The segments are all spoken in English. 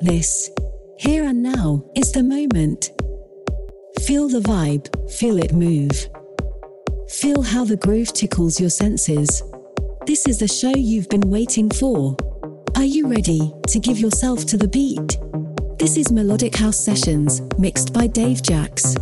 This, here and now, is the moment. Feel the vibe, feel it move. Feel how the groove tickles your senses. This is the show you've been waiting for. Are you ready to give yourself to the beat? This is Melodic House Sessions, mixed by Dave Jacks.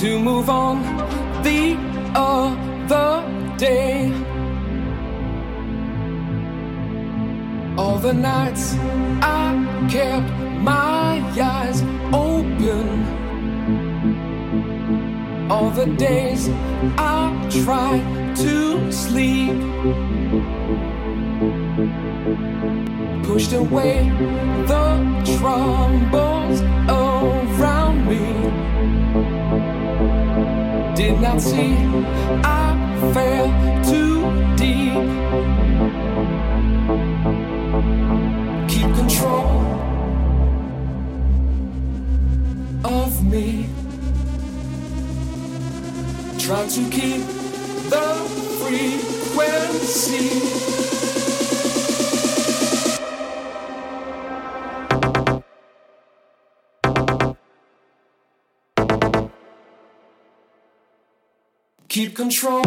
To move on the other day. All the nights I kept my eyes open. All the days I tried to sleep. Pushed away the troubles not see I fell too deep. keep control of me. Try to keep the frequency. Keep control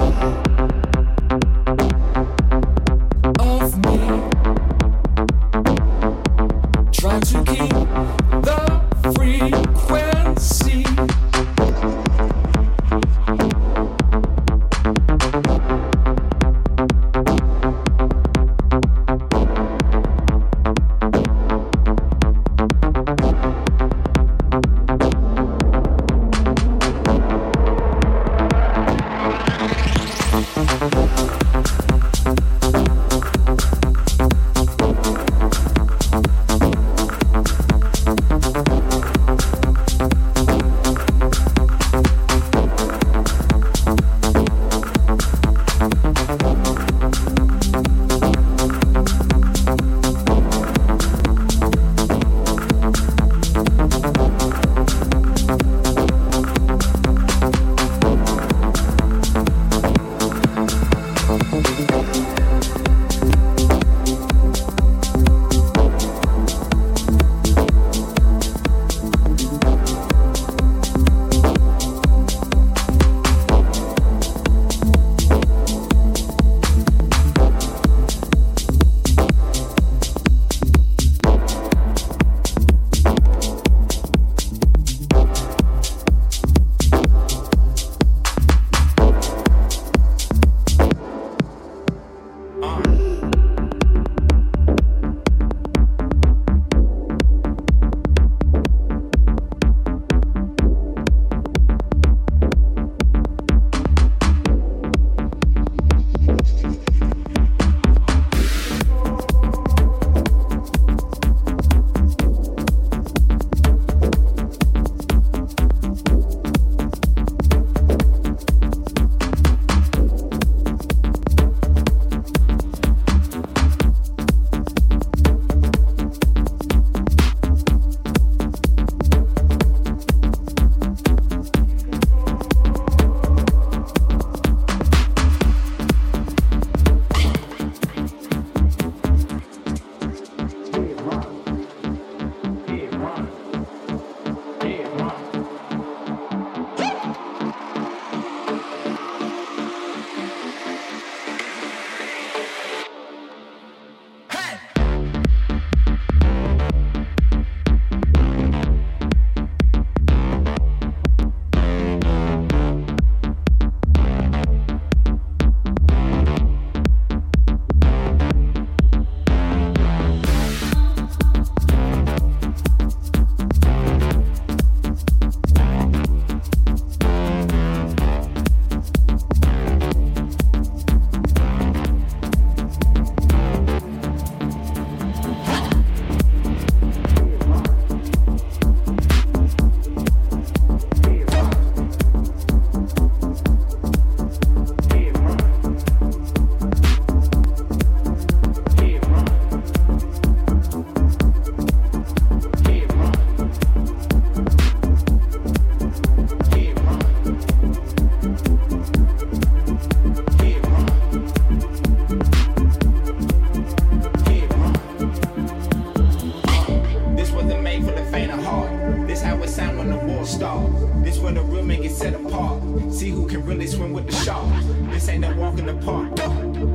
set apart. See who can really swim with the shark. This ain't a walk in the park.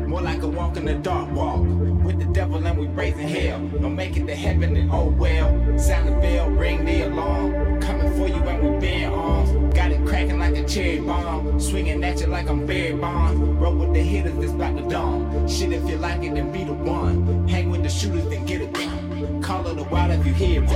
More like a walk in the dark walk. With the devil and we raising hell. Don't make it to heaven and oh well. Sound the bell, ring the alarm. Coming for you and we bear arms. Got it cracking like a cherry bomb. Swinging at you like I'm Barry Bonds. Roll with the hitters, it's about to dawn. Shit, if you like it, then be the one. Hang with the shooters, then get it done. Call it the wild if you hear me.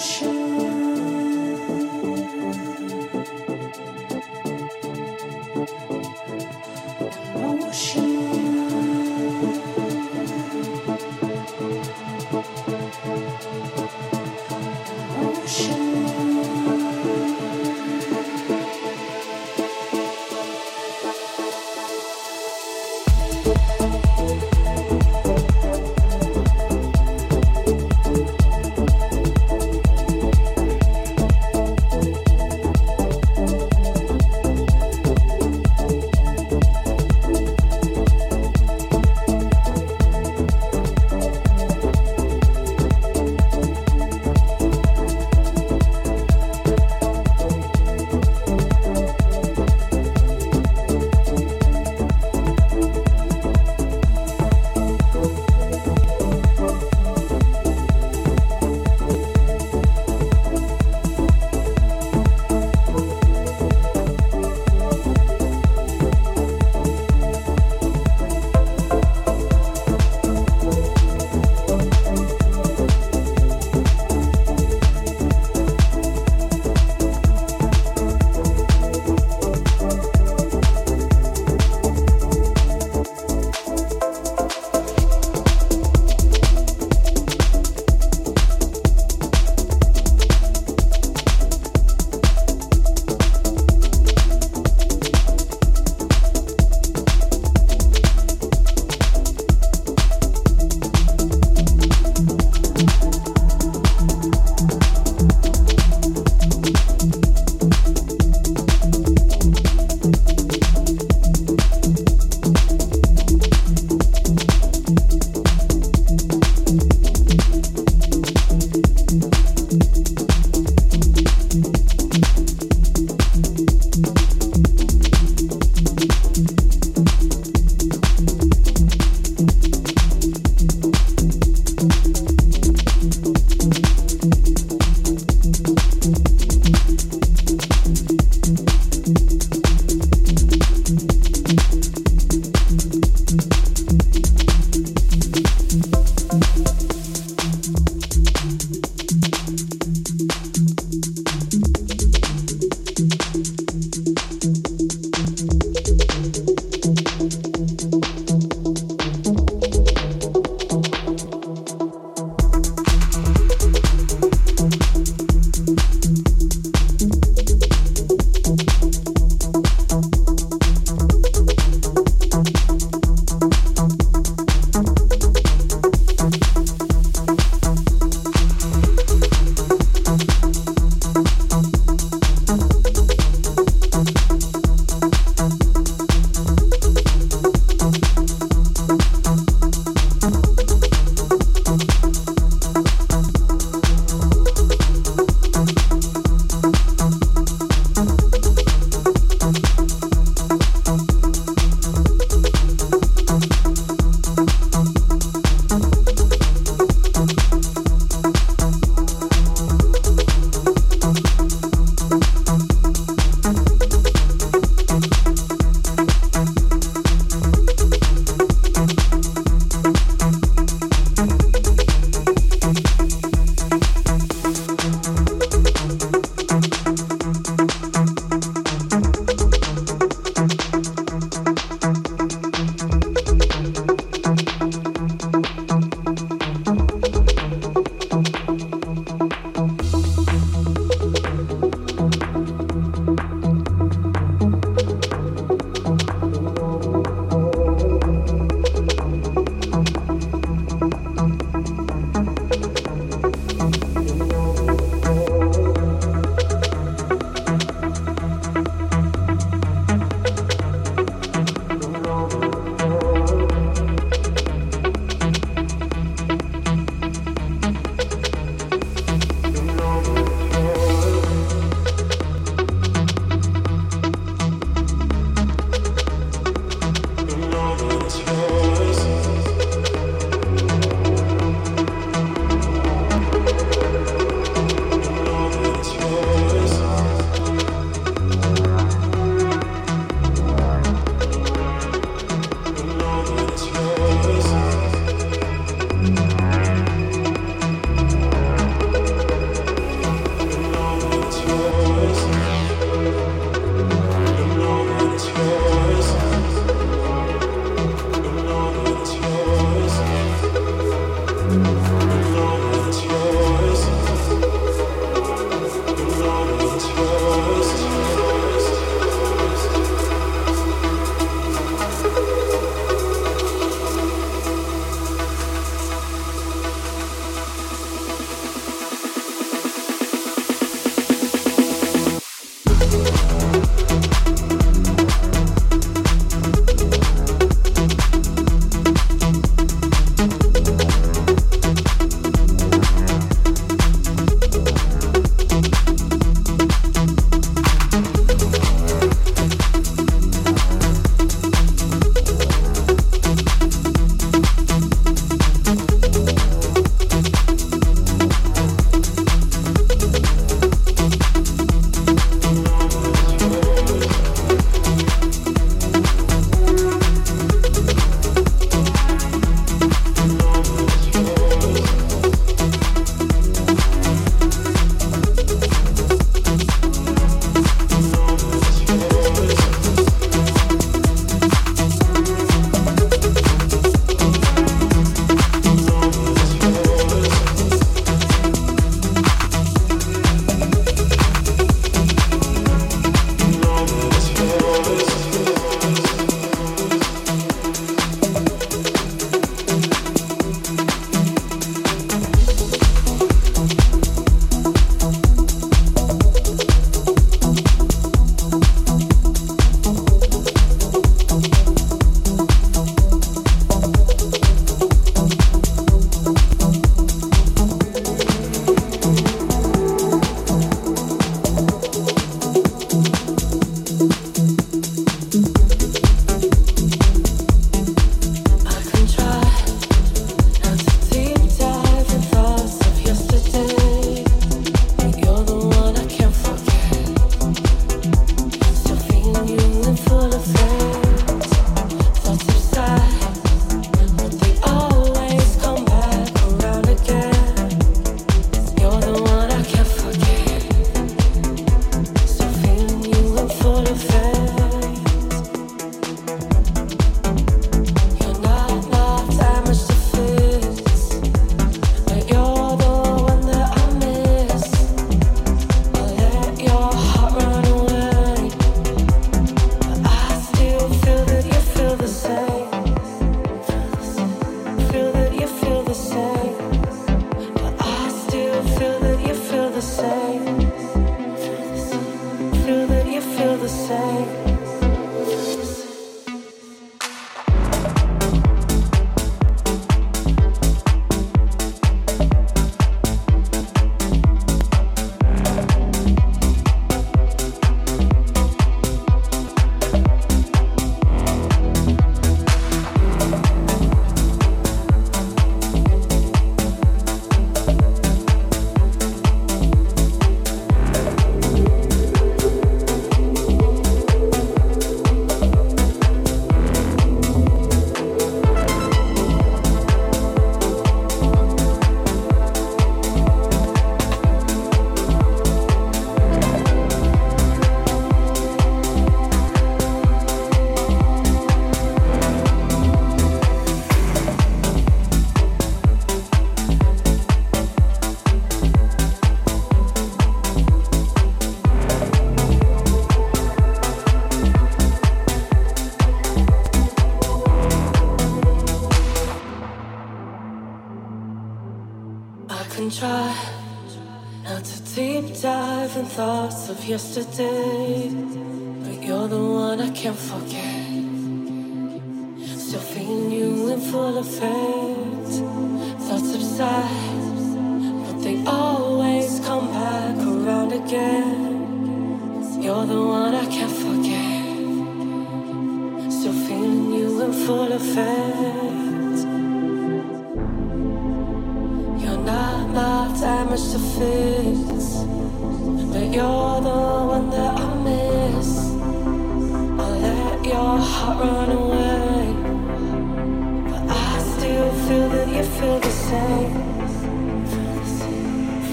Motion. Yesterday, damage to fix. But you're the one that I miss. I let your heart run away. But I still feel that you feel the same.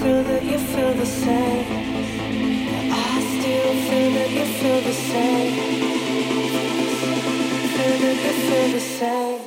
Feel that you feel the same. But I still feel that you feel the same. Feel that you feel the same.